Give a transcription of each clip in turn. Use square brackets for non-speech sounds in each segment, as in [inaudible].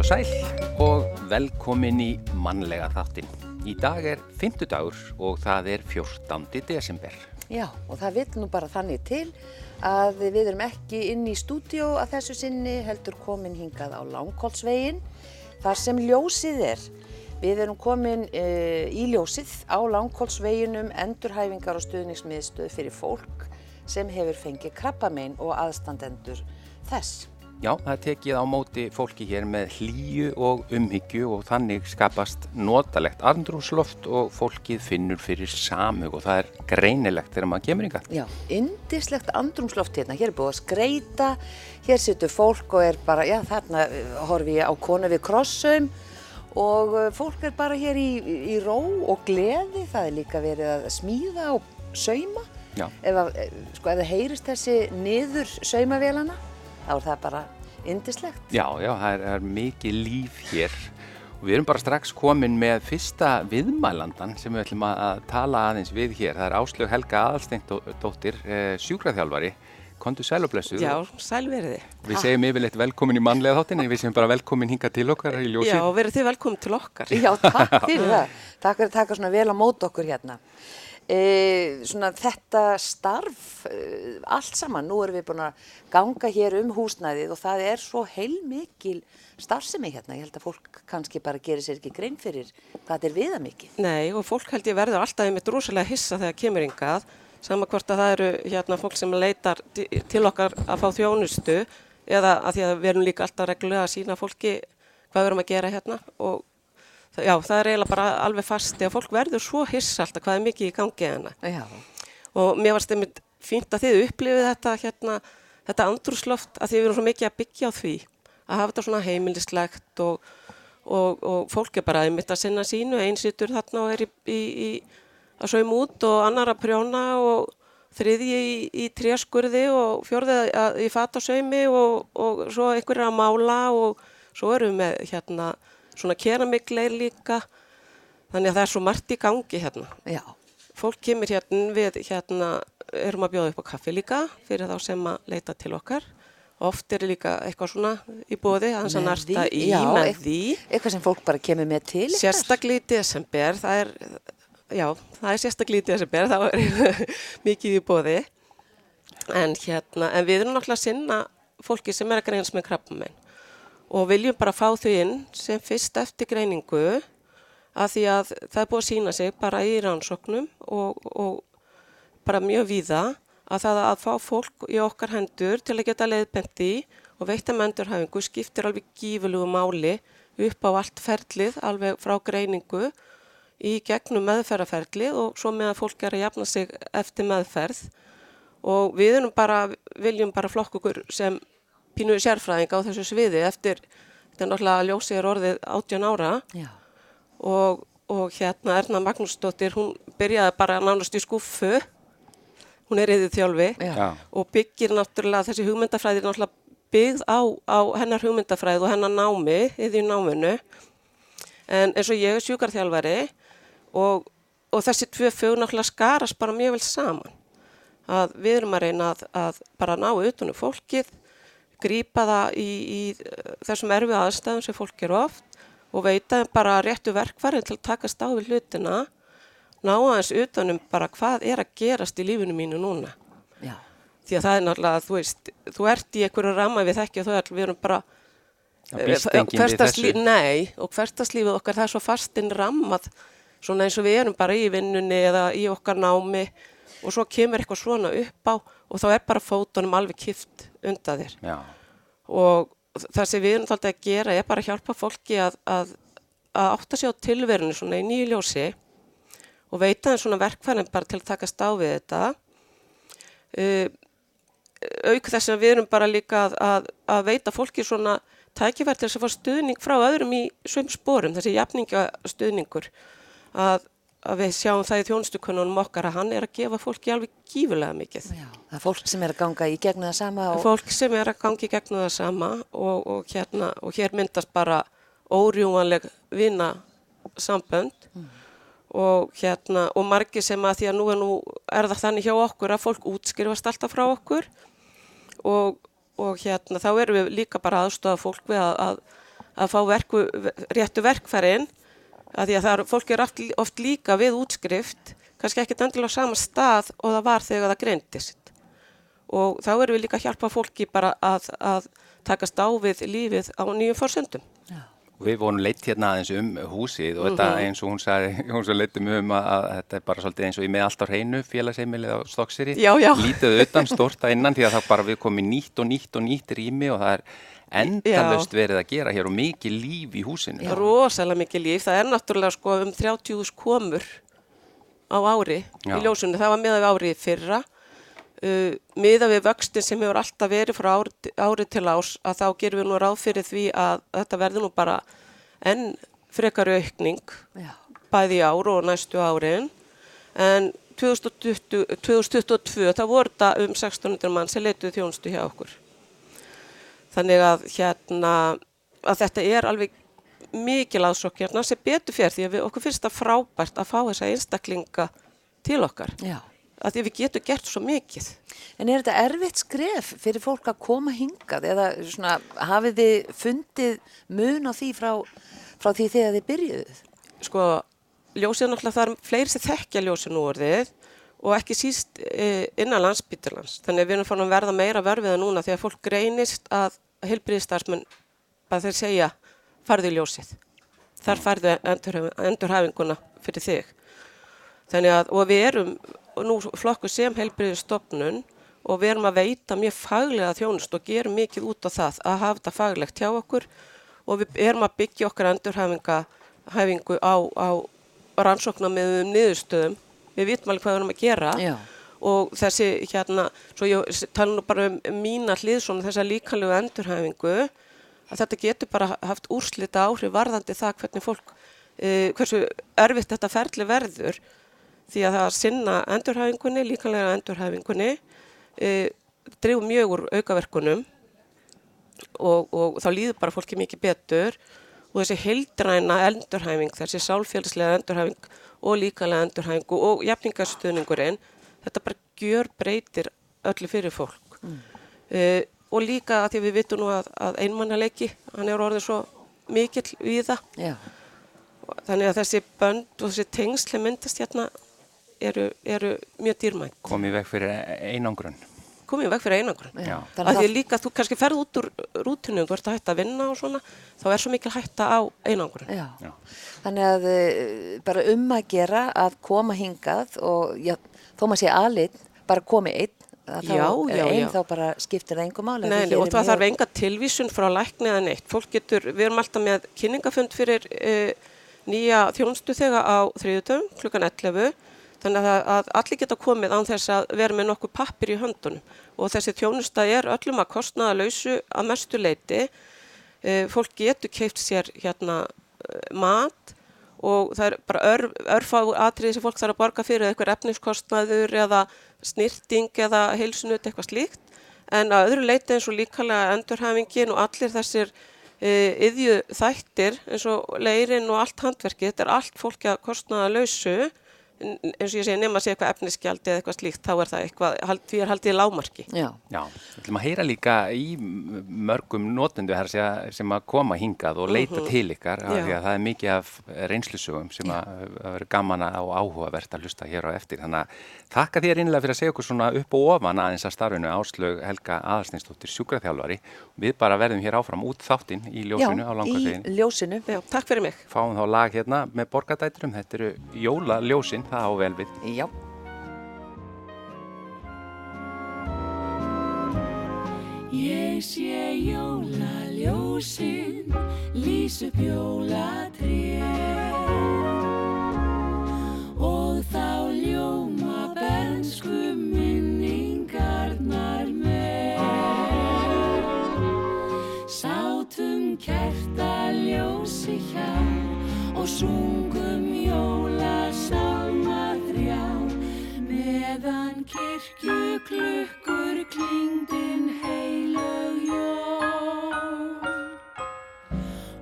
og sæl og velkomin í mannlega þáttin. Í dag er fymtudagur og það er 14. desember. Já, og það vil nú bara þannig til að við erum ekki inn í stúdíó að þessu sinni heldur komin hingað á Langholtsvegin þar sem ljósið er. Við erum komin e, í ljósið á Langholtsveginum endurhæfingar og stuðningsmiðstöð fyrir fólk sem hefur fengið krabbamein og aðstandendur þess. Já, það tekið á móti fólki hér með hlýju og umhyggju og þannig skapast notalegt andrúsloft og fólkið finnur fyrir samhug og það er greinilegt þegar maður kemur yngar. Já, indislegt andrúsloft hérna, hér er búið að skreita, hér situr fólk og er bara, já þarna eh, horfi ég á konu við krossaum og eh, fólk er bara hér í, í ró og gleði, það er líka verið að smíða og sauma. Já. Ef, eh, sko, það heyrist þessi niður saumavélana, þá er það bara indislegt. Já, já, það er, er mikið líf hér og við erum bara strax komin með fyrsta viðmælandan sem við ætlum að tala aðeins við hér. Það er Áslög Helga Aðalsteindóttir, eh, sjúkraþjálfari. Kondu sæl og blessuð. Já, sælveriði. Við segjum yfirleitt velkomin í mannlega þáttinni, við segjum bara velkomin hinga til okkar í ljósið. Já, verið þið velkomin til okkar. Já, takk fyrir það. Takk fyrir að taka svona vel á mót okkur hérna. E, svona þetta starf, e, allt saman, nú erum við búin að ganga hér um húsnæðið og það er svo heilmikil starfsemi hérna. Ég held að fólk kannski bara gerir sér ekki grein fyrir hvað þetta er viða mikið. Nei, og fólk held ég verður alltaf einmitt rosalega hissa þegar kemur yngað, sama hvort að það eru hérna fólk sem leitar til okkar að fá þjónustu eða að því að við erum líka alltaf reglulega að sína fólki hvað við erum að gera hérna og Já, það er eiginlega bara alveg fasti að fólk verður svo hissa alltaf hvað er mikið í gangi hérna. Já. Og mér varst einmitt fínt að þið upplifið þetta hérna, þetta andrúsloft að þið erum svo mikið að byggja á því að hafa þetta svona heimilislegt og, og, og fólk er bara einmitt að sinna sínu, einsitur þarna og er í, í, í að saum út og annar að prjóna og þriðji í, í tréskurði og fjörðið í fatasaumi og, og svo einhverja að mála og svo erum við með hérna svona keramikleir líka. Þannig að það er svo margt í gangi hérna. Já. fólk kemur hérna við hérna erum að bjóða upp á kaffi líka fyrir þá sem að leita til okkar. Oft er líka eitthvað svona í bóði að hans að narta í já, með eit- því. Eitthvað sem fólk bara kemur með til. sérstaklega í desember það er, já, það er sérstaklega í desember þá er [laughs] mikið í bóði en hérna, en við erum náttúrulega að sinna fólki sem er að greinast með krabbamein og viljum bara fá þau inn sem fyrst eftir greiningu að því að það er búið að sína sig bara í rannsóknum og, og bara mjög víða að það að fá fólk í okkar hendur til að geta leiðbendi og veita mendurhæfingu skiptir alveg gífurlegu máli upp á allt ferlið, alveg frá greiningu í gegnum meðferðarferlið og svo með að fólk er að jafna sig eftir meðferð. Og við bara, viljum bara flokk okkur sem pínu sérfræðing á þessu sviði eftir, þetta er náttúrulega ljósið er orðið 18 ára. Já. og, og hérna Erna Magnúsdóttir, hún byrjaði bara nánast í skuffu, hún er yfir þjálfi Já. Og byggir náttúrulega þessi hugmyndafræði er náttúrulega byggð á, á hennar hugmyndafræði og hennar námi, yfir náminu. En eins og ég er sjúkarþjálfari og, og þessi tvö fög náttúrulega skarast bara mjög vel saman. Að við erum að reyna að, að bara ná utanum fólkið grípa það í, í eh, þessum erfið aðstæðum sem fólk er oft og veita þeim bara réttu verkvarðin til að takast á við hlutina ná aðeins utanum bara hvað er að gerast í lífinu mínu núna Já. því að það er náttúrulega, þú veist, þú ert í einhverju ramma við þekki og þú ert, við erum bara við hversdagslí- þessu. Nei, og hverstaslífið okkar það er svo fastinn rammað svona eins og við erum bara í vinnunni eða í okkar námi og svo kemur eitthvað svona upp á og þá er bara fótunum alveg kift undan þér. Já, og það sem við erum þáttið að gera er bara að hjálpa fólki að, að, að átta sig á tilverinu svona í nýju ljósi og veita þeim svona verkfærin bara til að takast á við þetta. Uh, auk þess að við erum bara líka að, að, að veita fólki svona tækifært til þess að fá stuðning frá öðrum í svömm spórum, þessi jafningastuðningur að, að við sjáum það í þjónustukunnunum okkar að hann er að gefa fólki alveg gífulega mikið. Já. Það er fólk sem er að ganga í gegnum það sama og fólk sem er að gangi gegnum það sama og, og, hérna, og hér myndast bara órjúmanleg vina sambönd og hérna og margir sem að því að nú er, nú er það þannig hjá okkur að fólk útskrifast alltaf frá okkur. Og, og hérna þá erum við líka bara aðstofa fólk við að, að, að fá verku, réttu verkfærin að því að er, fólk er oft, líka við útskrift, kannski ekkit endilega á sama stað og það var þegar það greindist. Og þá erum við líka að hjálpa fólki bara að, að takast á við lífið á nýjum fórsöndum. Við vorum leitt hérna aðeins um húsið og þetta eins og hún sagði, [laughs] hún svo leittum um að, að þetta er bara svolítið eins og ég með allt á hreinu félagsheimilið á Stokkseri. Já, já. Lítið utan stórta innan því að það bara við komum nýtt og nýtt og nýtt rými og það er endalust verið að gera hér og mikið líf í húsinu. Já. Rosalega mikið líf. Það er náttúrulega sko um 30 komur á ári Já. í ljósunni. Það var meða við árið fyrra. Uh, miða við vöxtin sem hefur alltaf verið frá ári, ári til ás að þá gerum við nú ráð fyrir því að þetta verður nú bara enn frekar aukning Já. bæði ár og næstu árin en 2020, 2022 það voru þetta um 1600 mann sem leituð þjónustu hjá okkur þannig að hérna að þetta er alveg mikil aðsokk hérna sem betur fyrir því að við, okkur finnst það frábært að fá þessa einstaklinga til okkar Já. að því að við getum gert svo mikið En er þetta erfitt skref fyrir fólk að koma hingað eða svona, hafið þið fundið mun á því frá, frá því þegar þið byrjuðuð? sko, ljósið náttúrulega það er fleiri sem þekkja ljósið nú orðið og ekki síst e, innan landsbyttilans. Þannig að við erum fann að verða meira verfiða núna því að fólk greinist að heilbriðistarsmenn að þeir segja farðu í ljósið. Þar farðu endurhæfinguna fyrir þig. Þannig að, og við erum nú flokku sem heilbriðistofnun og við erum að veita mjög faglega þjónust og gerum mikið út á það að hafa þetta faglegt hjá okkur og við erum að byggja okkar endurhæfingu á, á rannsóknar með um niðurstöðum. Við vitum alveg hvað við erum að gera Já. Og þessi hérna, svo ég tala nú bara um mína hlið svona þessa líkanlegu endurhæfingu að þetta getur bara haft úrslita áhrif varðandi það hvernig fólk, uh, hversu erfitt þetta ferli verður. Því að það að sinna endurhæfingunni, líkanlega endurhæfingunni, uh, dreifum mjög úr aukaverkunum og, og þá líður bara fólki mikið betur. Og þessi heildræna endurhæfing, þessi sálfélagslega endurhæfing og líkanlega endurhæfingu og jafningastuðningurinn, þetta bara gjör breytir öllu fyrir fólk. Mm. og líka að því að við vitum nú að, að einmannaleiki, hann er orðið svo mikill við það. Já. Þannig að þessi bönd og þessi tengsli myndast hérna eru, eru mjög dýrmætt. Komið veg fyrir einangrun. Komið veg fyrir einangrun. Já. Að því að líka þú kannski ferð út úr rútinu, þú ert að hætta að vinna og svona, þá er svo mikil hætta á einangrun. Já. Já. Þannig að uh, bara um að gera að koma hingað og já, þó maður sé aðlinn, bara komi einn, þá Já, já, einn já. þá bara skiptir það engum máli. Nei, og það þarf enga tilvísun frá lækni eða neitt. Fólk getur, við erum alltaf með kynningafund fyrir e, nýja þjónustu þegar á þriðutöfum, klukkan 11, þannig að, að allir geta komið án þess að vera með nokkuð pappir í höndunum og þessi þjónusta er öllum að kostnaða lausu að mestu leiti. E, fólk getur keift sér hérna e, mat og það er bara ör, örfá atriði sem fólk þarf að borga fyrir eitthvað efniskostnaður eða snirting eða heilsunut eitthvað slíkt. En að öðru leiti eins og líkalega endurhæfingin og allir þessir e, yðju þættir eins og leirinn og allt handverkið, þetta er allt fólki að kostnaða lausu eins og ég segi nema að sé eitthvað efnisgjaldi eða eitthvað slíkt þá er það eitthvað, því er haldið í lámarki. Já. Já, við ætlum að heyra líka í mörgum notendu her sem að koma hingað og leita til ykkar af Já. því að það er mikið af reynslusögum sem að, að vera gaman og áhugavert að hlusta hér á eftir. Þannig að þakka þér innlega fyrir að segja okkur svona upp og ofan aðeins að starfinu Áslög Helga Aðalsteinsdóttir sjúkraþjálfari. Við bara verðum hér áfram út þáttinn í ljósinu á Já, ljósinu. Já, takk fyrir mig. Fáum þá lag hérna með borgadæturum. Þetta eru jólaljósin, það á vel við. Já. Ég sé jólaljósin, lýs upp jólatré og þá ljóma bensku minningarnar með. Sátum kertaljósi hjá og sungum jólasálma þrjá kirkju klukkur klingdin heilög jól.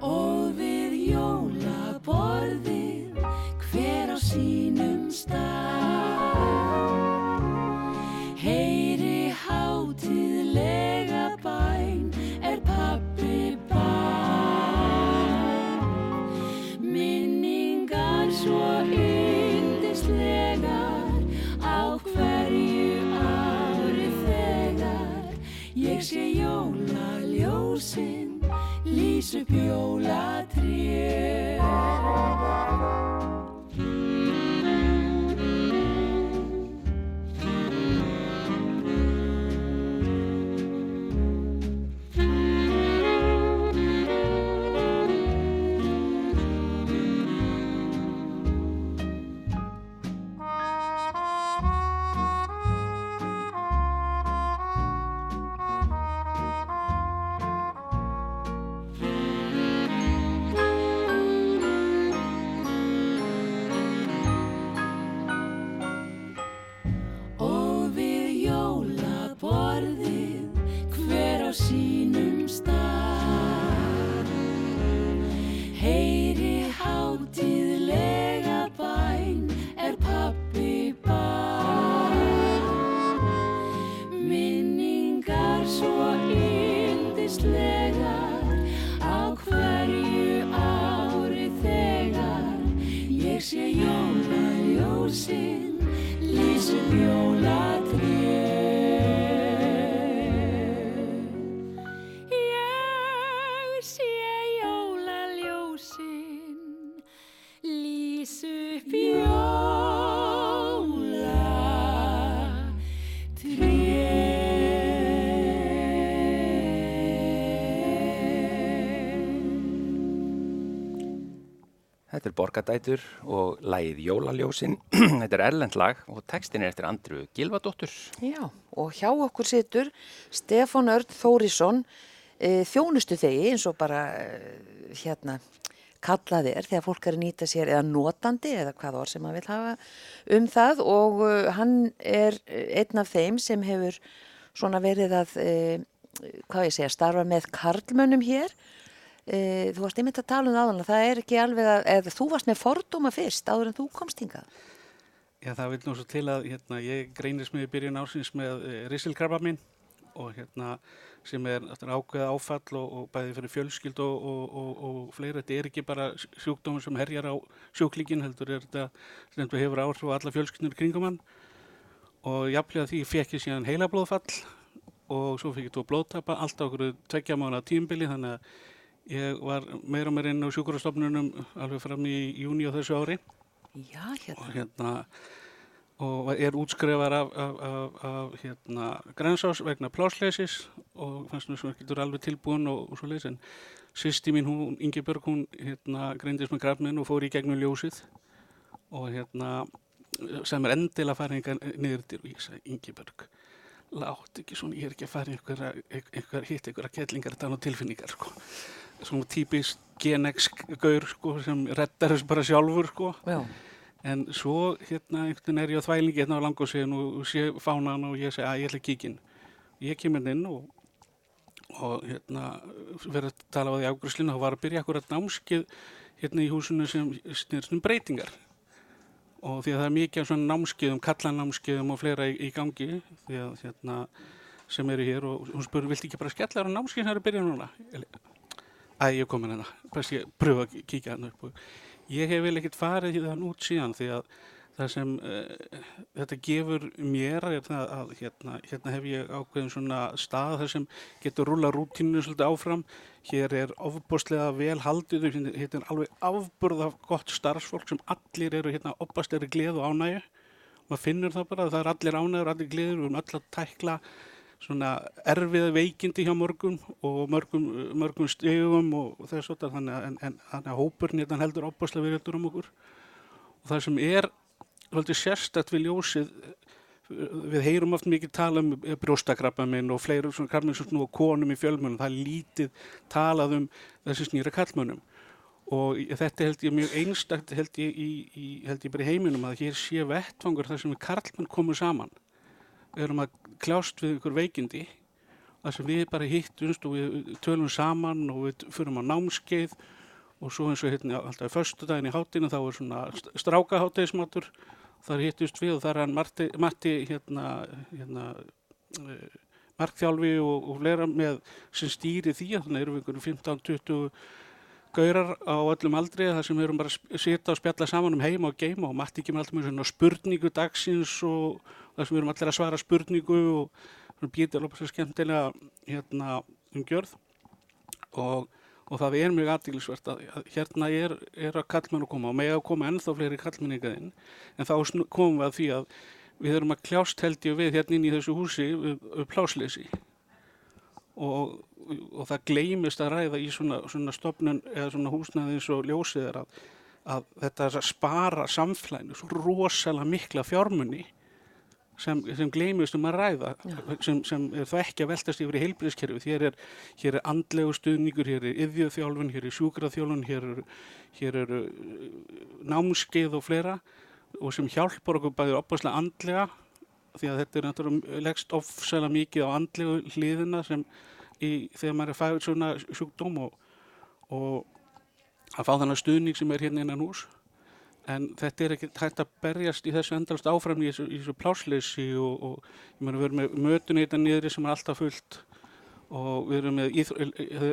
Og við jólaborðið hver á sínum stað Ég sé jólaljósin, lýs upp Þetta er Borgadætur og lagið Jólaljósin. [clears throat] Þetta er erlend lag og textin er eftir Andru Gilvadóttur. Já, og hjá okkur situr Stefán Örn Þórisson, e, þjónustu þegi eins og bara e, hérna kallað er þegar fólk er að nýta sér eða notandi eða hvað orð sem maður vil hafa um það og uh, hann er einn af þeim sem hefur svona verið að, uh, hvað ég segja, starfa með karlmönnum hér. Uh, þú varst einmitt að tala um það áðan, það er ekki alveg að, eða þú varst með fordóma fyrst áður en þú komst hingað. Já, það vil nú svo til að hérna, ég greinist með í byrjun ásins með e, risilkrabba minn og hérna sem er ákveða áfall og, og bæði fyrir fjölskyld og, og, og, fleira. Þetta er ekki bara sjúkdómur sem herjar á sjúklíkin, heldur er þetta sem þetta hefur áhrif á alla fjölskyldnir kringum hann og jafnlega því fekk ég síðan heilablóðfall og svo fekk ég tvo blóðtapa, alltaf okkur tveggja mánu á tímbili þannig að ég var meira og meira inn á sjúkurastofnunum alveg fram í júni á þessu ári. Já, hérna. og hérna og er útskrefar af, af, af, af hérna grensás vegna plásleisis og fannst nú svona getur alveg tilbúin og, og svo leiðis en sýsti mín hún, Ingeborg, hún hérna greindist með krafminn og fór í gegnum ljósið. Og hérna sem er endilega einhver niður til og ég sagði Ingeborg látt ekki svona, ég er ekki að fara einhverja, einhver, hitt einhverja kettlingar þetta á tilfinningar sko svona típist Genex gaur sko sem reddar þess bara sjálfur sko. En svo hérna einhvern veginn er ég á þvælingi hérna á langosíðin og sé fánan og ég segi að ég ætla að kíkin. Ég kemur inn og, og hérna verður að tala á því ágruslinu og var að byrja akkurat námskið hérna í húsinu sem snýrst um breytingar. Og því að það er mikið svona námskiðum, kallanámskiðum og fleira í, í gangi því að hérna sem eru hér og hún spurði, vilt ekki bara skella á námskið sem eru að byrja núna? Æ, ég er komin hérna, ég pröfa að kíkja hérna upp og ég hef vel ekkert farið í þann út síðan því að það sem uh, þetta gefur mér er það að hérna, hérna hef ég ákveðin svona stað þar sem getur rúla rútinu svolítið áfram. Hér er ofbúrslega vel haldið hérna er alveg afburða gott starfsfólk sem allir eru hérna opasteri gleð og ánægju. Maður finnur það bara að það er allir ánægur, allir gleður við erum öll að tækla svona erfiða veikindi hjá mörgum og mörgum, mörgum stegum og þess að þannig að, hópurinn hérna heldur opaslega virðildur um okkur. Og það sem er veldig sérstætt við ljósið við heyrum oft mikið tala um brjóstakrabba minn og fleiri svona krabba minn sem snúa konum í fjölmunum, það er lítið talað um þessi snýra kallmönnum og þetta held ég mjög einstakt held ég, í, í, held ég bara í heiminum að hér sé vettfangur þar sem við karlmenn komum saman. við erum að kljást við ykkur veikindi þar sem við bara hittumst og við tölum saman og við förum á námskeið og svo eins og hérna alltaf förstu daginn í hátinu þá er svona strákahátteismatur þar hittust við og þar er hann Marti, Matti hérna, hérna uh, markþjálfi og, og fleira með sem stýri því. Að þannig erum við einhverjum 15-20 gaurar á öllum aldri þar sem við erum bara að sita og spjalla saman um heima og geima og Matti kemur alltaf með svona spurningu dagsins og þar sem við erum allir að svara spurningu og svona býtir alveg svo skemmtilega hérna umgjörð og, og það er mjög aðdýlisvert að, hérna er, er að kallmenn að koma og með að koma ennþá fleiri kallmenningaðinn en þá komum við að því að við erum að kljást held ég við hérna inn í þessu húsi við plásleysi og, og það gleymist að ræða í svona, svona stopnun eða svona húsnaði eins og ljósið er að, að þetta er að spara samflænu svo rosalega mikla fjármunni sem, sem gleymist um að ræða sem, sem er það ekki að veltast yfir í heilbríðiskerfi hér er, hér er andlegu stuðningur, hér er yðjöðþjálfun, hér er sjúkraþjálfun hér eru hér er námskeið og fleira og sem hjálpar okkur bæðið opaslega andlega því að þetta er náttúrulega leggst ofsalega mikið á andlegu hliðina sem í, þegar maður er fæður svona sjúkdóm og, og að fá þannig stuðning sem er hérna innan hús en þetta er ekki hægt að berjast í þessu endalast áfram í þessu, þessu plásleysi og, og ég meina við erum með mötunni þetta niðri sem er alltaf fullt og við erum með, íþr,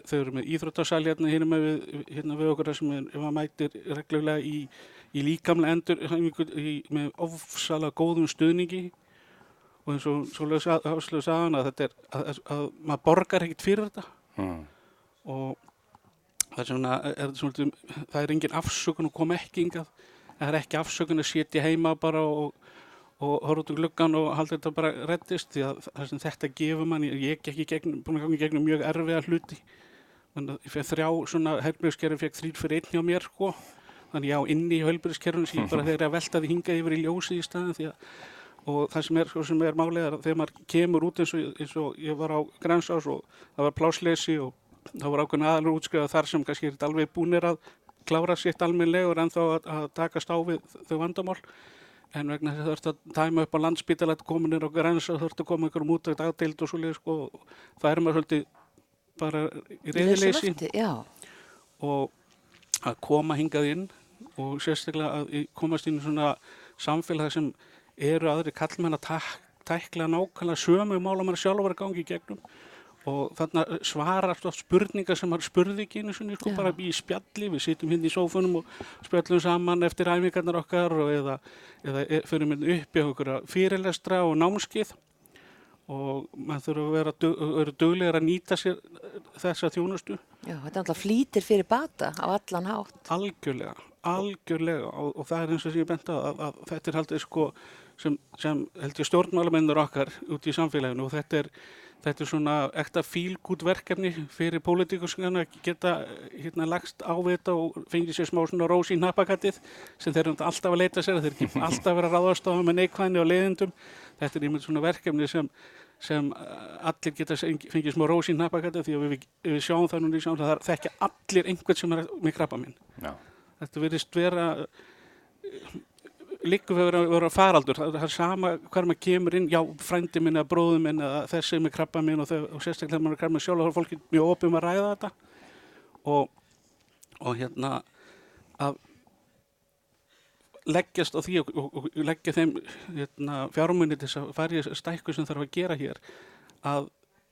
þau eru með íþróttasal hérna, hérna, með, hérna við okkur sem er, maður mætir reglulega í, í líkamlega endur í, með ofsalega góðum stuðningi og eins og ásluðu sagan að þetta er að, að, að maður borgar ekkert fyrir þetta. Mm. og það er svona, er svona það er engin afsökun að koma ekki hingað. Það er ekki afsökun að sitja heima bara og, og horfa út um gluggan og halda þetta bara reddist því að þetta gefur mann, ég gekk ekki gegnum, búin að ganga gegnum mjög erfiða hluti. Þannig að þrjá svona helbriðskerfi fekk þrýr fyrir einn hjá mér sko. Þannig já, inni í helbriðskerfinu sem ég [laughs] bara þegar ég veltaði hingað yfir í ljósið í staðin því að og það sem er, sem er málið er að þegar maður kemur út eins og, eins og ég var á Grænsás og það var plásleysi og það var ákveðin aðalur útskrifað þar sem kannski er þetta alveg búnir að klára sitt almennlegur en þá að, að takast á við þau vandamál. En vegna þess að það þurft að tæma upp á landspítala kominir á Grænsás, það þurft að koma ykkur út að dagdeild og svoleið sko og það er maður svolítið bara í reyðileysi og að koma hingað inn og sérstaklega að komast inn í svona samfélag sem eru aðri kallmenn að tak, tækla nákvæmlega sömu mála maður sjálfur að gangi í gegnum. Og þarna svarast oft spurningar sem maður spurði ekki einu sinni sko bara í spjalli, við sitjum hérna í sófunum og spjallum saman eftir æfingarnar okkar og eða, eða e- förum hérna upp í okkur fyrirlestra og námskið og maður þurfa að vera, vera duglegar að nýta sér þessa þjónustu. Já, þetta er alltaf flýtir fyrir bata á allan hátt. Algjörlega, algjörlega. Og, og það er eins og sem ég bent að, að, að þetta er haldið sko sem, sem held ég stjórnmálamennur okkar út í samfélaginu og þetta er, þetta er svona ekta fílgút verkefni fyrir pólitíkuskan að geta hérna lagst á þetta og fengið sér smá svona rós í nappakattið sem þeir eru alltaf að leita sér, þeir eru [laughs] ekki alltaf að vera ráðastofa með neikvæðni og leiðindum þetta er einmitt svona verkefni sem sem uh, allir geta fengið smá rós í nappakatið því að við, við sjáum það núna í sjáum það, það þekkja allir einhvern sem er með krabba minn. Já. Þetta verðist vera líka við vera, vera faraldur, það, er sama hvar maður kemur inn, já, frændi minn eða bróðu minn eða þessi með krabba minn og, og sérstaklega maður er krabba minn sjálf, þá er fólki mjög opið um að ræða þetta. Og, og hérna að leggjast á því og, og, og leggja þeim hérna, fjármunni til þess að í stækku sem þarf að gera hér að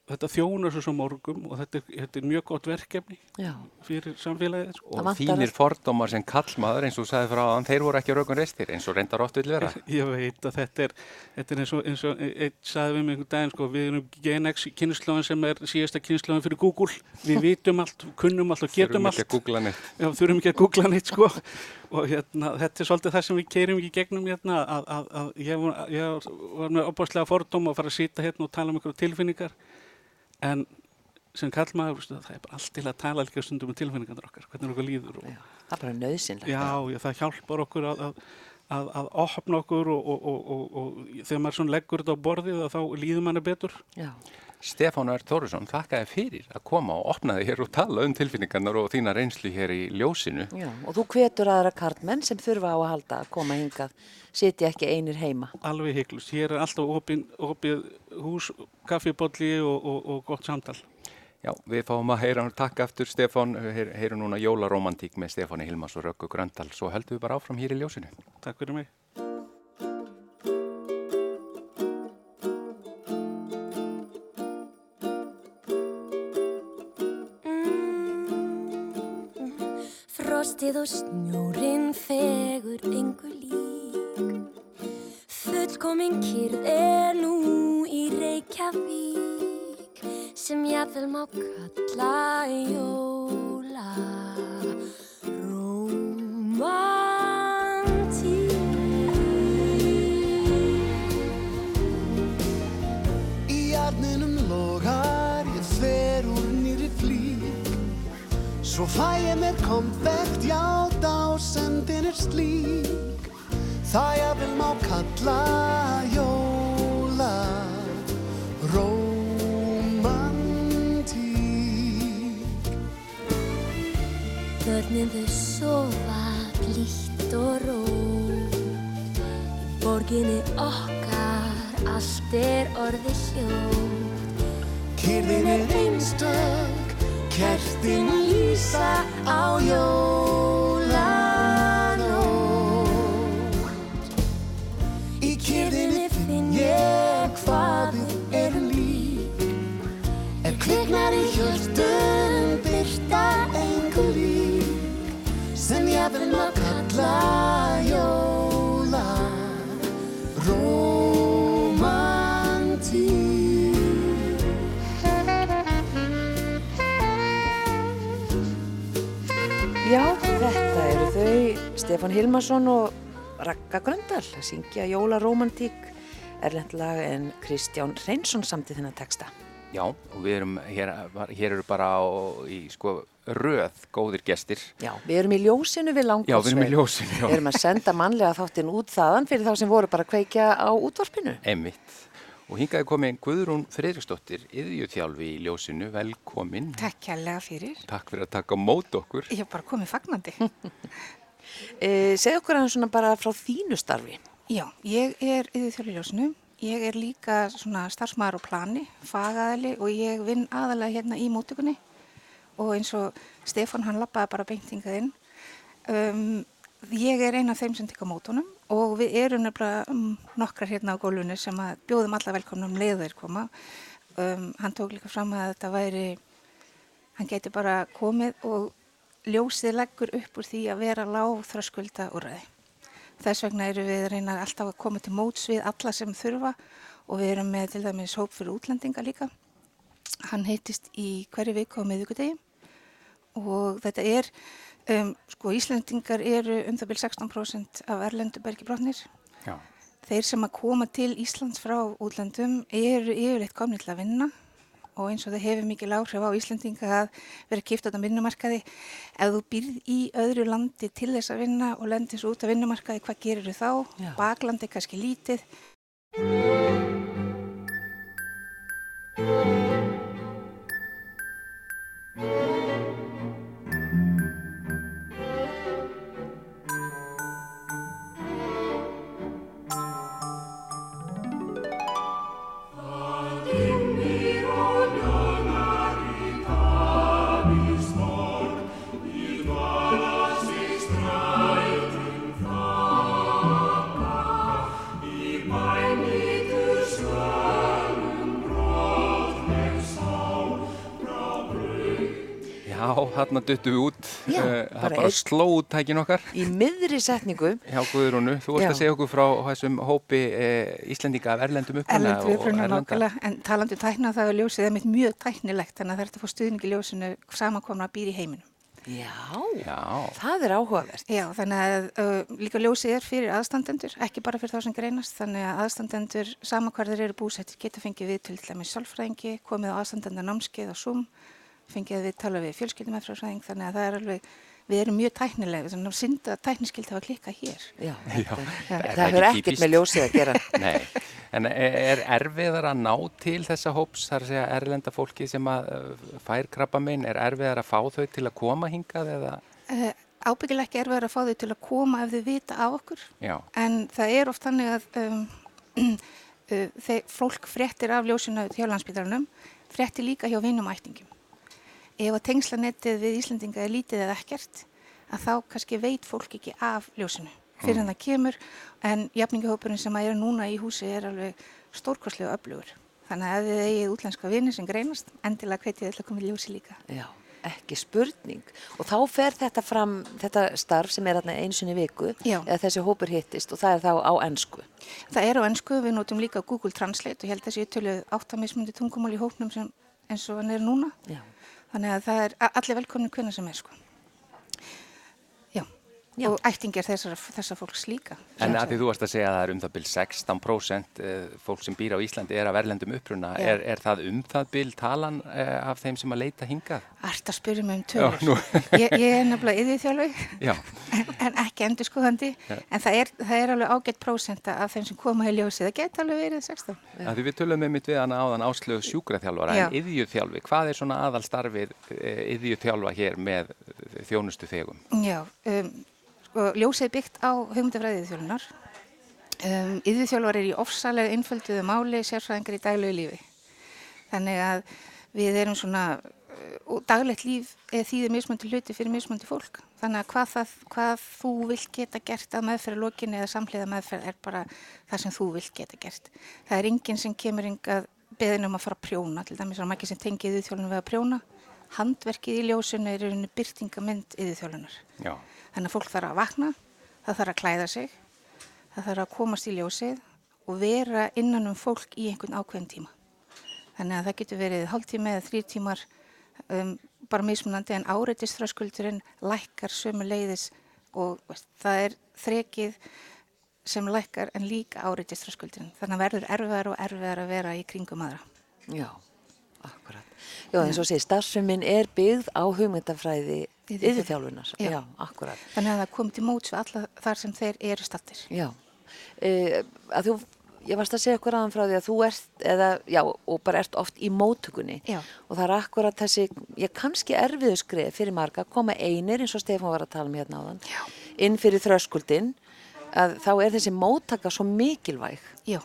þetta þjónar svo morgum og þetta er, þetta er mjög gott verkefni Já, fyrir samfélagið sko. Og þínir fordómar sem kallmaður eins og sagði frá þann, þeir voru ekki raukun reistir eins og reyndar oft vil vera. [laughs] Ég veit að þetta er, þetta er eins og, eins og einn sagði við mig einhvern daginn, sko, við erum Gen X kynnslóðin sem er síðasta kynnslóðin fyrir Google. Við vitum allt, kunnum allt og getum Þurfum ekki allt. að googla neitt. Já, þurfum ekki að googla neitt, sko. Og hérna, þetta er svolítið það sem við keirum í gegnum hérna, að, að, að ég, var, ég var með opaslega fordóm að fara að sita hérna og tala um einhverju tilfinningar. En sem kallmaður, það er bara allt til að tala líka stundum um tilfinningarnar okkar, hvernig okkur líður og, já, það er bara nöðsynlegt. Já, já, það hjálpar okkur að, að, að, að opna okkur og, og, og, og, og þegar maður leggur þetta á borðið þá líður manni betur. Já, Stefán Ör Þórisson, þakka þér fyrir að koma og opna þig hér og tala um tilfinningarnar og þína reynslu hér í ljósinu. já, og þú hvetur aðra karlmenn sem þurfa á að halda að koma hingað, sitja ekki einir heima. Alveg heiklust. Hér er alltaf opin, opið hús, kaffibólli og, og, og gott samtal. Já, við fáum að heyra, takk aftur Stefán, heyr, heyrum núna jólaromantík með Stefáni Hilmas og Röggu Gröndal, svo höldum við bara áfram hér í ljósinu. Takk fyrir mig. Frostið og snjórin fegur engu lík. Fullkomin kyrð er nú í Reykjavík sem jáfnvel má kalla jóla. Romantík Svo fæ ég mér konfekt, já dásendin er slík. Það ég vil má kalla jóla romantík Börnin þau sofa blítt og rót Í borginni okkar allt er orðið hljótt. Kyrðin er einstök, kertin lýsa á jólanótt. Í kyrðinni finn ég hvað við erum lík, ef kviknar í hjörtum byrta engu lík, sem ég vil maður kalla jóla, Stefán Hilmarsson og Ragga Gröndal að syngja Jólaromantík erlendlag en Kristján Reynsson samt í þennan texta. Já, og við erum, hér, hér eru bara á, í sko röð góðir gestir. Já, við erum í ljósinu við langkálsveg. Já, við erum í ljósinu, já. Við erum að senda mannlega þáttinn út þaðan fyrir þá sem voru bara að kveikja á útvarpinu. Einmitt. Og hingaði komin Guðrún Freiriksdóttir, yðjúþjálfi í ljósinu, velkomin. Takk kærlega fyrir. Takk fyrir að taka mót okkur. Ég hef bara komið fagnandi. [laughs] E, segð okkur hann svona bara frá þínu starfi. Já, ég er yfir þjóðljósinu. Ég er líka svona starfsmaður á plani, fagaðali og ég vinn aðalega hérna í mótökunni og eins og Stefán hann lappaði bara beintingað inn. Um, ég er eina af þeim sem tekka mótunum og við erum nefnilega um, nokkrar hérna á gólunni sem að bjóðum alla velkomnum leiðir koma. Um, hann tók líka fram að þetta væri, hann geti bara komið og ljósið leggur upp úr því að vera lág þröskulda úrræði. Þess vegna eru við að reyna alltaf að koma til móts við alla sem þurfa og við erum með til dæmis hóp fyrir útlendinga líka. Hann heitist í hverju viku á miðvíkudegi og þetta er, um, sko Íslendingar eru um það byrj 16% af erlendu bergibrotnir. Já. Þeir sem að koma til Íslands frá útlendum eru yfirleitt komni til að vinna og eins og það hefur mikið áhrif á Íslandinga að vera kipt á þetta vinnumarkaði. Ef þú býrð í öðru landi til þess að vinna og lendir svo út af vinnumarkaði, hvað gerir þú þá? Já. Baklandi kannski lítið. Já, þarna duttum við út. Já, Eh, það bara bara einn- sló út tækin okkar. Í miðri setningu, Já, Guðrúnu, þú vorst að segja okkur frá þessum hópi e, Íslendinga af erlendum uppruna Erlendu og uppruna nákvæmlega, en talandi um tækna það er ljósið er mitt mjög tæknilegt, þannig að það er hægt að fá stuðning í ljósinu samankomna að býra í heiminum. já, Já, það er áhugavert. Já, þannig að uh, líka ljósið er fyrir aðstandendur, ekki bara fyrir þá sem greinast, þannig að aðstandendur, sama hvar þeir eru búsettir, geta fengið við til dæmis sálfræðingi, komið á aðstandenda námskeið á Zoom, fengið við tala við fjölskyldumefrafræðing, þannig að það er alveg, við erum mjög tæknilega, þannig að synda að tækniskild hafa klikkað hér. Já, Já. Er það það hefur ekki ekkert típist? með ljósið að gera. [laughs] nei. En er erfiðar að ná til þessa hóps, þar að segja erlenda fólki sem að uh, fær krabba minn, er erfiðar að fá þau til að koma hingað eða? Uh, ábyggilega ekki er verið að fá þau til að koma ef þau vita af okkur, Já, en það er oft þannig að um, uh, [clears throat] þeir, fólk fréttir af ljósinu hjá landsbytarnum, fréttir líka hjá vinum og ættingum. Ef að tengslanettið við Íslandinga er lítið eða ekkert, að þá kannski veit fólk ekki af ljósinu fyrir en það kemur, en jafningahópurinn sem að er núna í húsi er alveg stórkostlega öflugur. Þannig að ef þið eigið útlenska vini sem greinast, endilega hvetið til að koma í ljósi líka. Já. ekki spurning. Og þá fer þetta fram, þetta starf sem er eins og í viku, Já. eða þessi hópur hittist og það er þá á ennsku. Það er á ennsku, við notum líka Google Translate og ég held að þessi töluð áttamismundi tungumál í hópnum sem, eins og hann er núna. Já. Þannig að það er allir velkomin hvernig sem er sko. Já, og ættingir þessar, þessar fólks líka. En að því þú varst að segja að það er um það bil 16% eh, fólk sem býr á Íslandi er að verlendum uppruna. Er, er það um það bil talan eh, af þeim sem að leita hingað? Ært að spyrja mig um tölur. [laughs] ég, ég er nefnilega yðið þjálfi Já, en, en ekki endur skoðandi. En það er, það er alveg ágætt prósenta af þeim sem koma í ljósið. Það geta alveg verið 16. að því við tölum með mitt við hana áðan áslögu sjúkraþjálfara Já. en yðjúþjálfi, hvað er svona aðalstarfið yðjúþjálfa hér með eh, þjónustu þegum? Já, um, sko, ljósið byggt á hugmyndafræðið þjólunar. Um, Yðurþjálfar er í ofsalega einfölduðu máli sérfræðingar í daglegu lífi. Þannig að við erum svona, uh, daglegt líf er þýðir mismöndi hluti fyrir mismöndi fólk. Þannig að hvað, það, hvað þú vilt geta gert að meðferða lokinni eða samhliða meðferð er bara það sem þú vilt geta gert. Það er enginn sem kemur yngað beðin um að fara að prjóna, til dæmis er margir sem tengið yðurþjálfunum við að prjóna. Handverkið í ljósinu er rauninni byrtingamind yðurþjálfunar. Já, Þannig að fólk þarf að vakna, það þarf að klæða sig, það þarf að komast í ljósið og vera innan um fólk í einhvern ákveðin tíma. Þannig að það getur verið hálftíma eða þrý tímar um, bara mismunandi en áreitiströskuldurinn lækkar sömu leiðis og veist, það er þrekið sem lækkar en líka áreitiströskuldurinn. Þannig að verður erfiðar og erfiðar að vera í kringum aðra. Já, akkurat. Já, eins og sé, starfsefminn er byggð á hugmyndafræði yðurþjálfunar. Já. Já, akkurat. Þannig að það kom til móts við alla þar sem þeir eru stattir. Já, e, að þú, ég varst að segja okkur aðan frá því að þú ert, eða, já, og bara ert oft í móttökunni. Já. Og það er akkurat þessi, ég kannski erfiðu skrif fyrir marga, að koma einir, eins og Stefán var að tala um hérna áðan, já. inn fyrir þröskuldin, að þá er þessi móttaka svo mikilvæg. Já,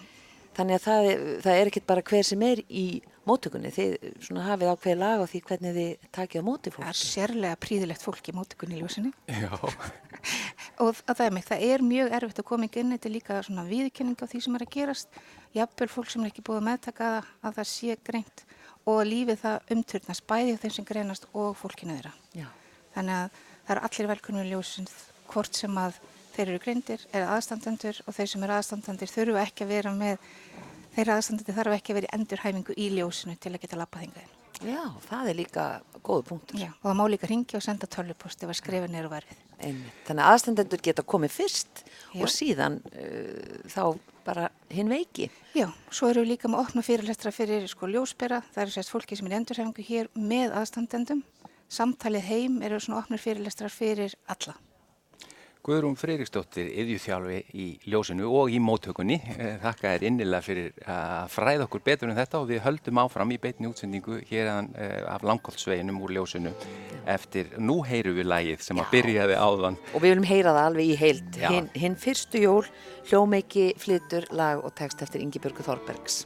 Þannig að það, það er ekkert bara hver sem er í móttökunni. Þið svona hafið ákveði lag á því hvernig þið takið á móti það er fólki. sérlega príðilegt fólk í móttökunni í ljósinu. já, [laughs] Og að það er mig, það er mjög erfitt að koma inn, þetta er líka svona viðkenning á því sem er að gerast. Jafnvel fólk sem er ekki búið að meðtaka það, að það sé greint og að lífið það umturnast bæði á þeim sem greinast og fólkinu þeirra. Já. Þannig að það eru allir velkunni ljósin hvort sem að þeir eru greindir, eru aðstandendur og þeir sem eru aðstandendur þurfu ekki að vera með, þeir aðstandendur þarf ekki að vera í endurhæfingu í ljósinu til að geta lappað hingaðin. Já, það er líka góðu punktur. Já, og það má líka ringja og senda tölvupost ef að skrifa neyru verfið. Einmitt. Þannig að aðstandendur geta komið fyrst Já. og síðan uh, þá bara hinn veiki. Já, svo eru við líka með opna fyrirlestra fyrir sko ljósbera, það eru sérst fólki sem er í endurhæfingu hér með aðstandendum. Samtalið heim eru svona opnur fyrirlestrar fyrir alla. Guðrún Freyriksdóttir, yðjúþjálfi í ljósinu og í móttökunni. Eh, Þakka þér innilega fyrir að fræða okkur betur en þetta og við höldum áfram í beitni útsendingu hér eh, af langkólsveginum úr ljósinu eftir nú heyru við lægið sem að byrjaði áðan. Og við viljum heyra það alveg í heild. Já. Hinn hin fyrstu jól, hljómeiki, flytur, lag og text eftir Ingi Björgu Þorbergs.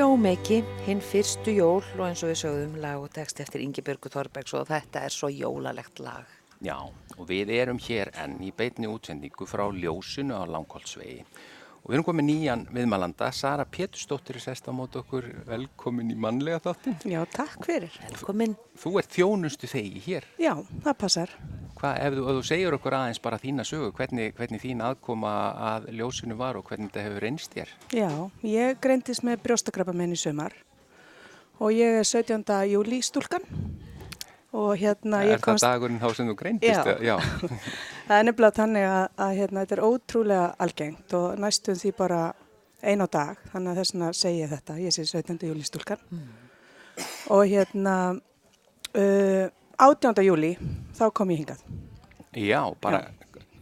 Hljómeiki, hinn fyrstu jól og eins og við sögðum lag og text eftir Ingibjörgu Þorbergs og þetta er svo jólalegt lag. Já, og við erum hér enn í beitni útsendingu frá Ljósunu á Langholtsvegi. Og við erum komið nýjan viðmælanda, Sara Pétursdóttir er sest á mót okkur, velkomin í mannlega þáttin. Já, takk fyrir. Velkomin. Þú ert þjónustu þegi hér. Já, það passar. Hvað, ef þú, ef þú segir okkur aðeins bara þína sögu, hvernig, hvernig þín aðkoma að Ljósunu var og hvernig þetta hefur reynst þér? Já, ég greindist með brjóstakrabamenn í sömar og ég er 17. júli stúlkan og hérna er ég komst... það dagurinn þá sem þú greindist? Já. [laughs] það er nefnilega þannig að, að hérna, þetta er ótrúlega algengt og næstum því bara ein á dag, þannig að þess vegna segi ég þetta, ég sé 17. júli stúlkan og hérna uh, 18. júli þá kom ég hingað. Já, bara,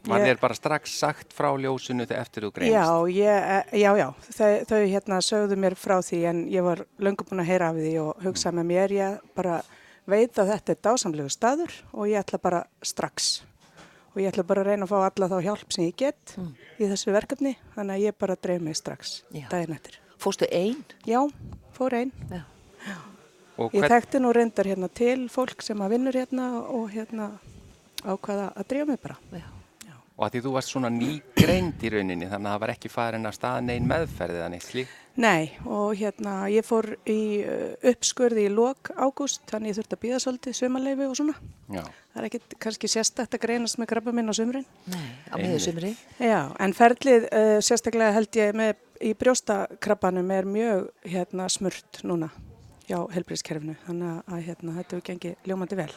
var Ég- þér bara strax sagt frá Ljósunu þegar eftir þú greinst? Já, ég, eh, já, já, þau, þau hérna sögðu mér frá því en ég var löngu búin að heyra af því og hugsa með mér, ég bara veit að þetta er dásamlegu staður og ég ætla bara strax og ég ætla bara að reyna að fá alla þá hjálp sem ég get í þessu verkefni þannig að ég bara dreif mig strax Já. daginn eftir. Fóstu einn? Já, fór einn. Já. Og Ég hvern- þekkti nú reyndar hérna til fólk sem að vinnur hérna og hérna ákvaða að dreifa mig bara. Já. Og að því þú varst svona nýgreind í rauninni þannig að það var ekki farin að staða neinn meðferðið að neitt slíkt. Nei, og hérna ég fór í uh, uppskurði í lok ágúst, þannig ég þurfti að býða svolítið sumarleifi og svona. Já. Það er ekkit kannski sérstætt að greinast með krabba minn á sumrin. Nei, á miðjusumri. Já, en ferlið uh, sérstaklega held ég með í brjóstakrabbanum er mjög hérna smurt núna hjá helbriðskerfinu, þannig að, hérna, þetta hefur gengið ljómandi vel.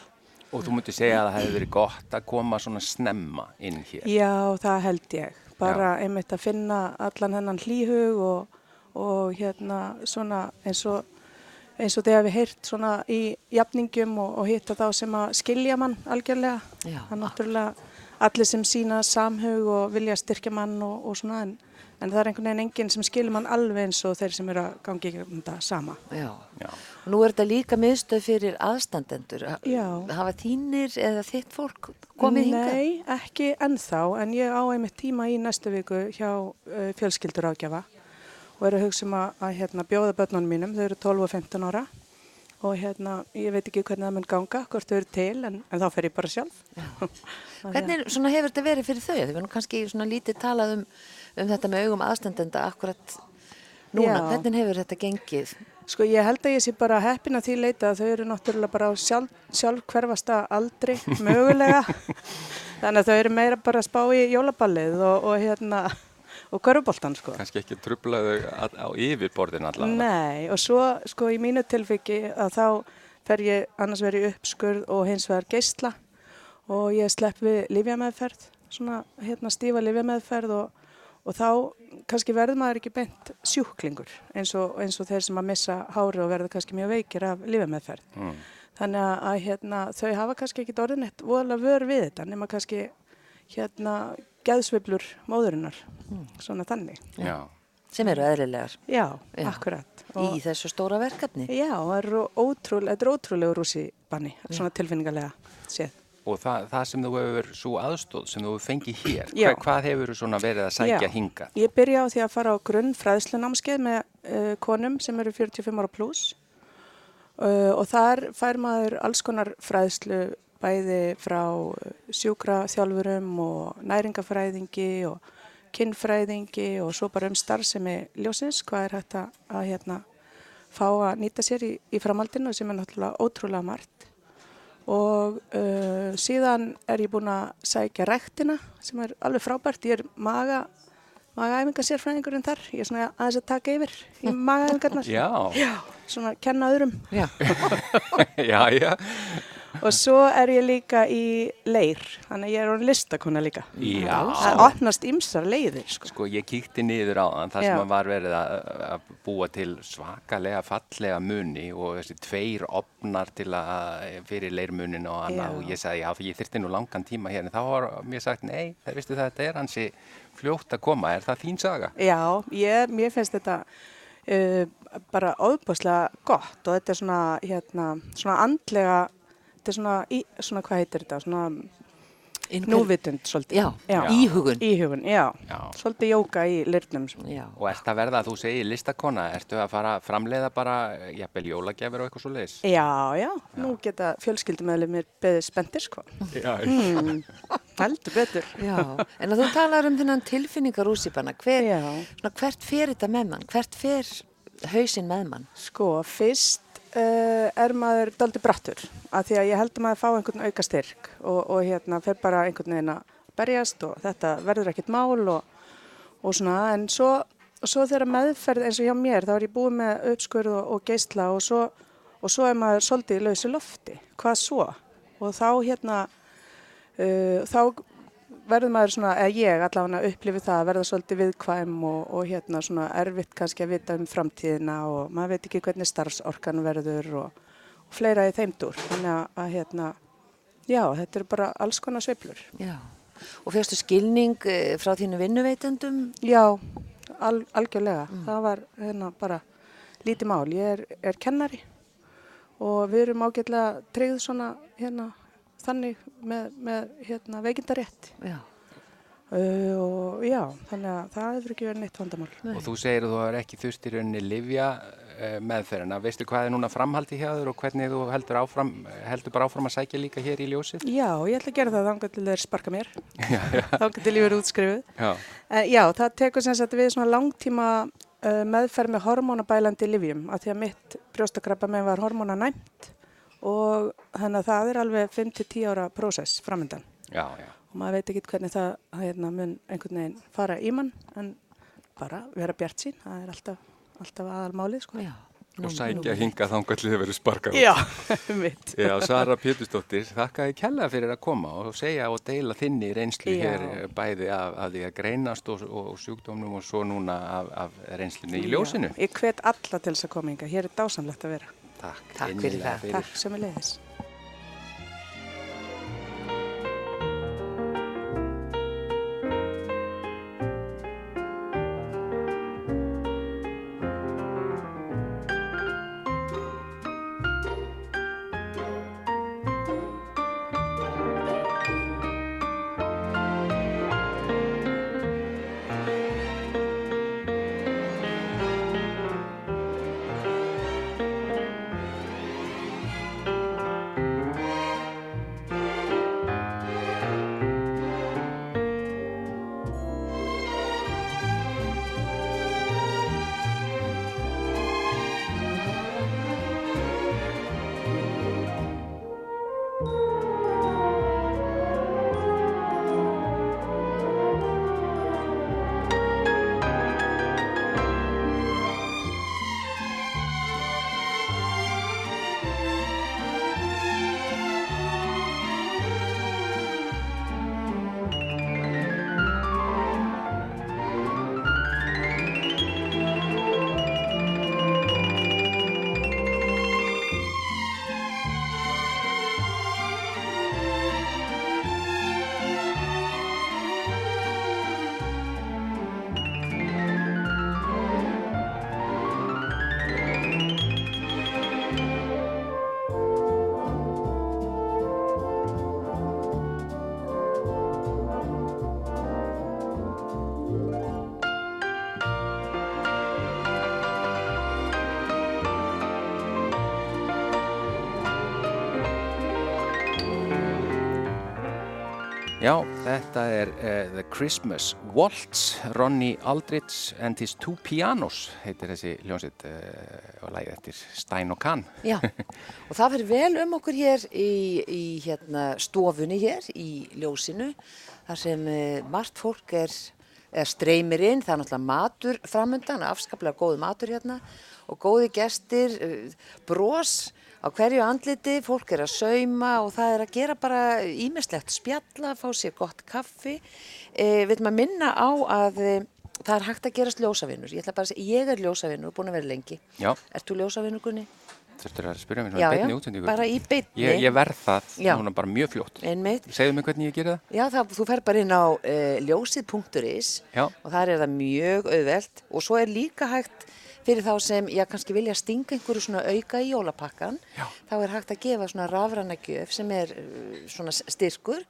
Og þú mútti segja að það hefði verið gott að koma svona snemma inn hér. Já, það held ég. Bara einmitt að finna allan hennan hlýhug og, og hérna svona eins og, eins og þegar við heyrt svona í jafningum og, og hitta þá sem að skilja mann algjörlega. Já. Það er náttúrulega allir sem sína samhug og vilja styrkja mann og, og svona en, en það er einhvern veginn enginn sem skilur mann alveg eins og þeir sem eru að gangi í gegnum þetta sama. Já. Já. Nú er þetta líka miðstöð fyrir aðstandendur. Já. Hafa þínir eða þitt fólk komið hingað? Nei, ekki ennþá, en ég á einmitt tíma í næstu viku hjá uh, fjölskyldur ágjafa og eru að hugsa um að, að hérna, bjóða börnunum mínum, þau eru 12 og 15 ára og hérna, ég veit ekki hvernig það mun ganga, hvort þau eru til, en, en þá fer ég bara sjálf. [laughs] Hvernig svona, hefur þetta verið fyrir þau? Þau verðum kannski svona lítið talað um, um þetta með augum aðstandenda akkurat núna. Já. Hvernig hefur þetta gengið? Sko ég held að ég sé bara heppin að því leita að þau eru náttúrulega bara á sjálf, sjálf hverfasta aldri [laughs] mögulega. Þannig að þau eru meira bara að spá í jólaballið og, og hérna, og hverfuboltan sko. Kanski ekki trublaðu á, yfirborðin allavega. Nei, og svo sko í mínu tilfiki að þá fer ég annars verið uppskurð og hins vegar geisla og ég slepp við livjameðferð, svona hérna stífa livjameðferð og, og þá kannski verður maður ekki beint sjúklingur eins og, eins og þeir sem að missa hári og verður kannski mjög veikir af livjameðferð. Mm. Þannig að, að hérna, þau hafa kannski ekki orðin eitt voðalega vör við þetta nema kannski hérna geðsveiflur móðurinnar, svona þannig. Já. Sem eru eðlilegar Já, Já. akkurat. í þessu stóra verkefni. Já, er ótrúlega, þetta er ótrúlega rúsi banni, svona tilfinningarlega séð. Og það, það sem þú hefur, svo aðstóð sem þú hefur fengið hér, hva, hvað hefur þú svona verið að sækja hinga? Ég byrja á því að fara á grunn fræðslunámskeið með uh, konum sem eru 45 ára pluss uh, og þar fær maður alls konar fræðslu bæði frá uh, sjúkraþjálfurum og næringafræðingi og kinnfræðingi og svo bara um starfsemi ljósins, hvað er hægt að, hérna, fá að nýta sér í, í framhaldinu sem er náttúrulega ótrúlega margt. Og uh, síðan er ég búin að sækja rektina sem er alveg frábært. Ég er maga, magaæfingasérfræðingurinn þar. Ég er svona aðeins að taka yfir í [laughs] magaæfingarnar. Já, Já, svona að kenna öðrum. Já, [laughs] já, já. Og svo er ég líka í leir, þannig að ég er orðin listakona líka. Já. Það opnast ymsar leiðir, sko. Sko ég kíkti niður á þann þar sem var verið að, að búa til svakalega fallega muni og þessi tveir opnar til að fyrir leirmunin og annað og ég sagði já ég þyrfti nú langan tíma hérna en þá var mér sagt nei það veistu það þetta er hansi fljótt að koma er það þín saga? Já, ég, mér finnst þetta uh, bara óbúslega gott og þetta er svona, hérna, svona andlega, þetta er svona, í, svona hvað heitir þetta, svona, Inn- núvitund svolítið. Já, íhugun. Íhugun, já. Já. Svolítið jóka í lirnum. Já. Og ert að verða, þú segir listakona, ertu að fara að framleiða bara, jafnvel jólagjafir og eitthvað svo leiðis? Já, já, nú geta fjölskyldumöðlumir beðið spendir, sko. Já, Mm, heldur betur. Já, en að þú talar um þennan tilfinningar úsipanna, hver, Já. svona, hvert fer þetta með mann? Hvert fer hausinn með mann? Sko, fyrst uh, er maður daldi brattur? Af því að ég held að maður fá einhvern auka styrk og, og hérna fer bara einhvern veginn að berjast og þetta verður ekkert mál og, og svona. En svo, svo þegar meðferð eins og hjá mér þá er ég búið með uppskurð og, og geisla og svo, svo er maður svolítið í lausu lofti, hvað svo? Og þá hérna, uh, þá verður maður svona, eða ég allavega upplifið það að verða svolítið viðkvæm og, og hérna svona erfitt kannski að vita um framtíðina og maður veit ekki hvernig starfsorkan verður og, og fleira í þeimdur. Þannig að, að hérna, já, þetta eru bara alls konar sveiflur. Já. Og fyrstu skilning eh, frá þínu vinnuveitendum? Já, al, algjörlega. Það var hérna bara lítið mál. Ég er, er kennari og við erum ágætlega tryggð svona hérna þannig með, með hérna veikindarétt. Já. Uh, og já, þannig að það hefur ekki verið neitt vandamál. Og þú segir að þú hefur ekki þurft í rauninni livja uh, meðferðina. Veistu hvað er núna framhaldi hjá þér og hvernig þú heldur, áfram, heldur bara áfram að sækja líka hér í ljósið? Já, ég ætla að gera það þangar til þeir sparka mér. [laughs] þangar til ég verið útskrifuð. Já. Uh, já, það tekur sem sagt við svona langtíma uh, meðferð með hormónabælandi livjum af því að mitt brjóstakrabba með var hormónanæmt og þannig að það er alveg 5-10 ára prósess framöndan. Já, já. Og maður veit ekki hvernig það hérna, mun einhvern veginn fara í mann en bara vera bjart sín, það er alltaf, alltaf aðalmálið. Sko. Já. Og sækja hinga þangallið að vera sparkað. Já, [laughs] mitt. Já, Sara Pétursdóttir, þakka ég kella fyrir að koma og segja og deila þinni reynslu Já. hér eh, bæði af, af því að greinast og, og, og sjúkdómnum og svo núna af, af reynslunni í ljósinu. Já, ég hvet alla til þess að koma inga, hér er dásamlegt að vera. Takk, Takk fyrir innilega það. Takk sem er leiðis. Þetta er uh, The Christmas Waltz, Ronny Aldrich and his two pianos, heitir þessi hljónsitt uh, og lægið eftir Stein og Kahn. Já, [laughs] og það fyrir vel um okkur hér í, í hérna, stofunni hér í ljósinu, þar sem uh, margt fólk er, er streymir inn, það er náttúrulega matur framöndan, afskaplega góðu matur hérna og góði gestir, bros á hverju andliti, fólk er að sauma og það er að gera bara ímislegt spjalla, fá sér gott kaffi. Við viljum að minna á að eh, það er hægt að gerast ljósavinnur. Ég ætla bara að segja, ég er ljósavinnur búin að vera lengi. Já, Ert þú ljósavinnur, Gunni? þurftur að spyrja mér svona já, beinni útsendingu. bara í beinni. Ég, ég verð það Já. núna bara mjög fljótt. Einmitt. Segðu mig hvernig ég gerir það? Já, það, þú fer bara inn á uh, ljósið.is Já. og þar er það mjög auðvelt og svo er líka hægt fyrir þá sem, já, kannski vilja stinga einhverju svona auka í jólapakkan, Já. þá er hægt að gefa svona rafræna gjöf sem er uh, svona styrkur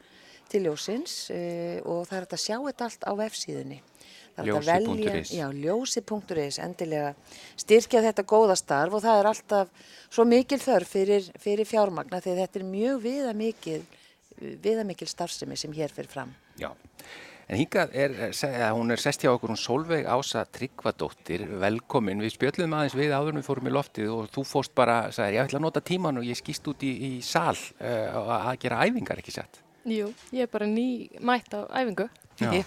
til ljósins uh, og það er hægt að sjá þetta allt á velja- Ljósi.is. Ljósi.is, endilega styrkja þetta góða starf og það er alltaf svo mikil þörf fyrir, fyrir fjármagna því þetta er mjög viðamikil, viðamikil starfsemi sem hér fyrir fram. Já, en hingað er, eh, hún er sest hjá okkur, hún Solveig Ása Tryggvadóttir, velkomin, við spjöllum aðeins við áður við fórum í loftið og þú fóst bara, sagði, ég ætla að nota tíman og ég skýst út í, í sal uh, að gera æfingar, ekki satt? Jú, ég er bara ný mætt á æfingu. Já.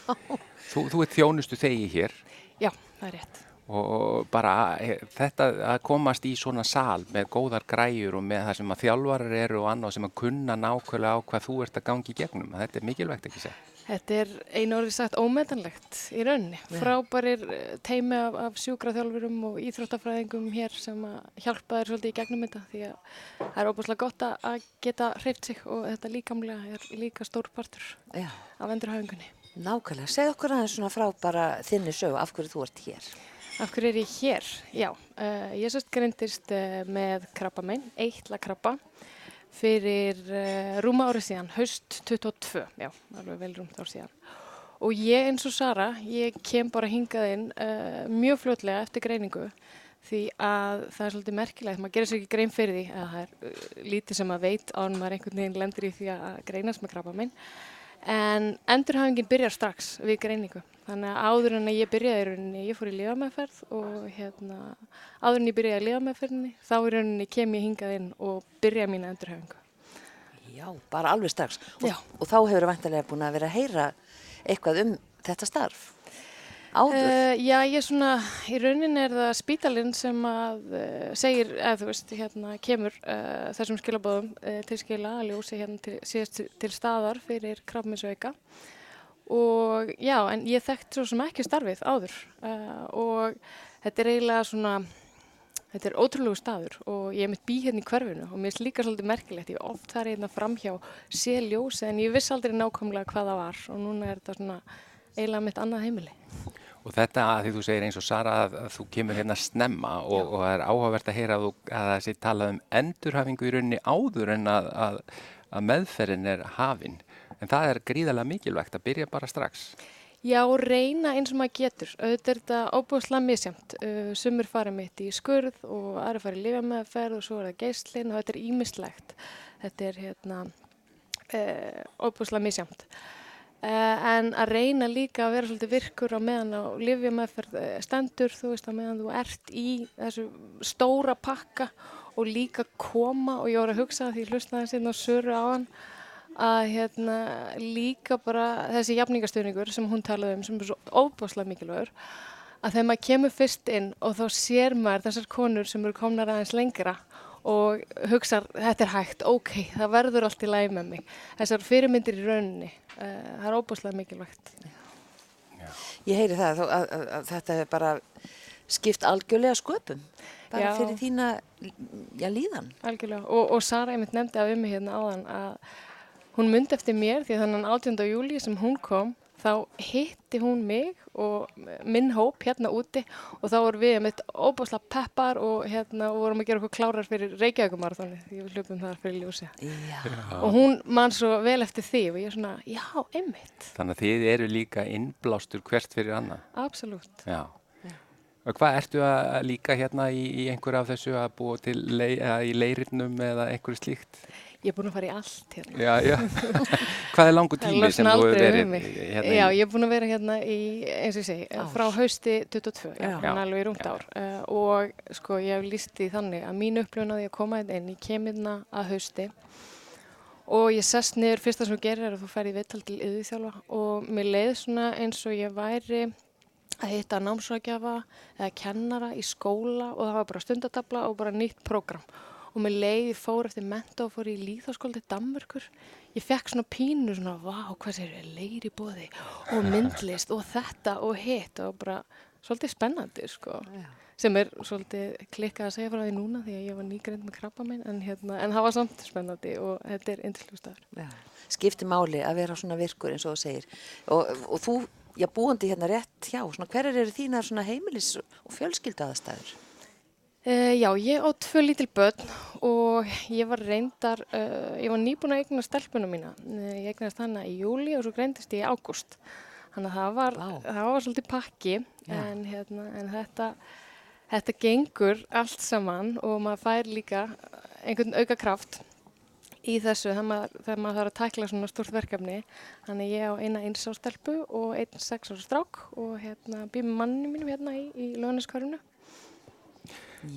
Þú, þú ert þjónustu þegi hér Já, það er rétt. og bara eh, þetta að komast í svona sal með góðar græjur og með það sem að þjálfarar eru og annað sem að kunna nákvæmlega á hvað þú ert að gangi í gegnum, þetta er mikilvægt ekki sér. Þetta er einu orðið sagt ómetanlegt í rauninni. Frábærir eh, teimi af, af sjúkraþjálfurum og íþróttafræðingum hér sem hjálpa þér svolítið í gegnum þetta því að það er óbúslega gott að- geta hreift sig og þetta líkamlega er líka stór partur Já, af endurhafingunni. nákvæmlega. Segð okkur aðeins svona frá bara þinni sögu af hverju þú ert hér. Af hverju er ég hér? Já, uh, ég sérst greindist uh, með krabba minn, eitla krabba, fyrir uh, rúma árið síðan, haust 22, já, alveg vel rúmt ár síðan. Og ég eins og Sara, ég kem bara hingað inn uh, mjög fljótlega eftir greiningu því að það er svolítið merkilegt, maður gerir sér ekki grein fyrir því að það er uh, lítið sem maður veit án maður einhvern veginn lendur í því að greinast með krabba minn. En endurhafingin byrjar strax við greiningu. Þannig að áður en að ég byrjaði í rauninni, ég fór í liðamæðferð og hérna, áður en ég byrjaði í liðamæðferðinni, þá í rauninni kem ég hingað inn og byrjaði mína endurhafingu. Já, bara alveg strax. Og, og þá hefur vantilega búin að vera að heyra eitthvað um þetta starf. Áður. Uh, já, ég er svona, í rauninni er það spítalinn sem að uh, segir, eða þú veist, hérna kemur uh, þessum skilabóðum til skila að ljósi hérna til, síðast til, staðar fyrir krafminsauka og já, en ég þekkt svo sem ekki starfið áður og þetta er eiginlega svona, þetta er ótrúlegu staður og ég er mitt bý hérna í hverfinu og mér er líka svolítið merkilegt, ég oft þar hérna framhjá sé ljósi en ég viss aldrei nákvæmlega hvað það var og núna er þetta svona eiginlega mitt annað heimili. Og þetta að því þú segir eins og Sara að, að þú kemur hérna snemma og, og það er áhugavert að heyra að, að það sé talað um endurhafingu í rauninni áður en að, að, meðferðin er hafin. En það er gríðarlega mikilvægt að byrja bara strax. Já, reyna eins og maður getur. Auðvitað er þetta óbúðslega misjamt. Uh, sumur fara mitt í skurð og aðra fara í lifameðferð og svo er það geislinn og þetta er ímislegt. Þetta er hérna uh, óbúðslega misjamt. Uh, en að reyna líka að vera svolítið virkur á meðan á lifameðferð uh, stendur, þú veist, á meðan þú ert í þessu stóra pakka og líka koma og ég voru að hugsa því ég hlustaði sérna á Söru á hann að hérna líka bara þessi jafningastöðningur sem hún talaði um sem er svo óbáslega mikilvægur að þegar maður kemur fyrst inn og þá sér maður þessar konur sem eru komnar aðeins lengra og hugsa þetta er hægt, ok, það verður allt í læg með mig. Þessar fyrirmyndir í rauninni, uh, það er óbáslega mikilvægt. Ég heyri það að, að, að, að þetta er bara skipt algjörlega sköpum. Bara Já. fyrir þína já, líðan. Algjörlega, og, og Sara einmitt nefndi af um mig hérna áðan að hún myndi eftir mér því að þannig 18. júli sem hún kom þá hitti hún mig og minn hóp hérna úti og þá vorum við einmitt óbáslega peppar og hérna og vorum að gera okkur klárar fyrir Reykjavíkumarathoni því við hlupum þar fyrir ljósi og hún man svo vel eftir því og ég er svona, já, einmitt, Þannig að þið eru líka innblástur hvert fyrir annað. absolutt. Já. Og hvað ertu að líka hérna í, í einhverju af þessu að búa til lei, eða í leirirnum eða einhverju slíkt? Ég er búin að fara í allt hérna. Já, já. hvað er langu tími sem þú hefur verið hérna Já, í? ég er búin að vera hérna í, eins og ég segi, Ár. frá hausti 22, já, Já. hann alveg í rúmt Já. ár. Uh, og sko, ég hef líst því þannig að mín upplifun að ég að koma hérna inn, ég kem hérna að hausti og ég sest niður, fyrsta sem þú gerir er að þú ferði í viðtal til yðurþjálfa og mér leið svona eins og ég væri að hitta námsvækjafa eða kennara í skóla og það var bara stundatabla og bara nýtt prógram og mér leiði fór eftir menta og fór í líðháskóla til Danmörkur ég fekk svona pínu svona vá hvað sér ég leir í bóði og myndlist og þetta og hitt og bara svolítið spennandi sko sem er svolítið klikkað að segja frá því núna því að ég var nýgreind með krabba minn en, hérna, en það var samt spennandi og þetta er indisljústaður. Já. Skipti máli að vera svona virkur eins og þú segir. Og, og þú, já, búandi hérna rétt hjá, svona hverjar eru þínar svona heimilis og fjölskyldu aðstæður? Uh, já, ég á tvö lítil börn og ég var reyndar, uh, ég var nýbúin að eigna stelpunum mína. Uh, ég eignast hana í júli og svo greindist ég í ágúst. Þannig að það var, Vá. það var svolítið pakki Já. en, hérna, en þetta, þetta gengur allt saman og maður fær líka einhvern auka kraft í þessu þegar maður, þegar maður þarf að tækla svona stort verkefni. Þannig ég á eina eins á stelpu og einn sex ára strák og hérna, býð með manninu mínum hérna í, í lögniskvarinu.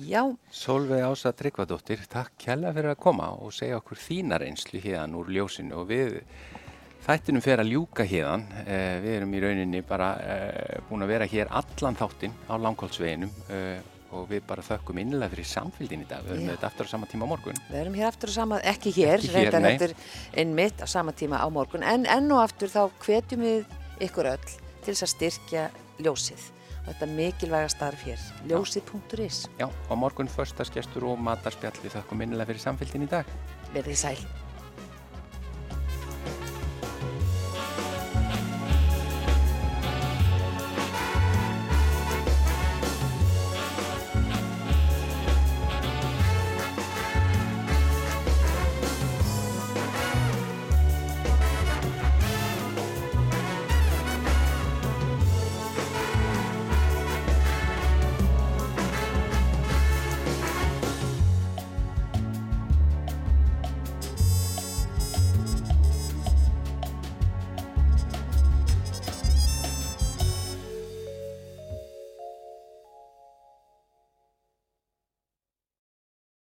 Já, Solveig Ása Tryggvadóttir, takk kjalla fyrir að koma og segja okkur þína reynslu hérðan úr ljósinu og við þættinum fer að ljúka hérðan. Eh, við erum í rauninni bara eh, búin að vera hér allan þáttinn á langkólsveginum eh, og við bara þökkum innilega fyrir samfélgin í dag. Við erum þetta aftur á sama tíma á morgun. við erum hér aftur á sama, ekki hér, Ekki hér, reyndar nei. þetta er einmitt á sama tíma á morgun, en enn og aftur þá hvetjum við ykkur öll til þess að styrkja ljósið. Og þetta mikilvæga starf hér, ljósið.is. Já, á morgun förstaskestur og matarspjall við þökkum innilega fyrir samfélgin í dag. Verðið sæl.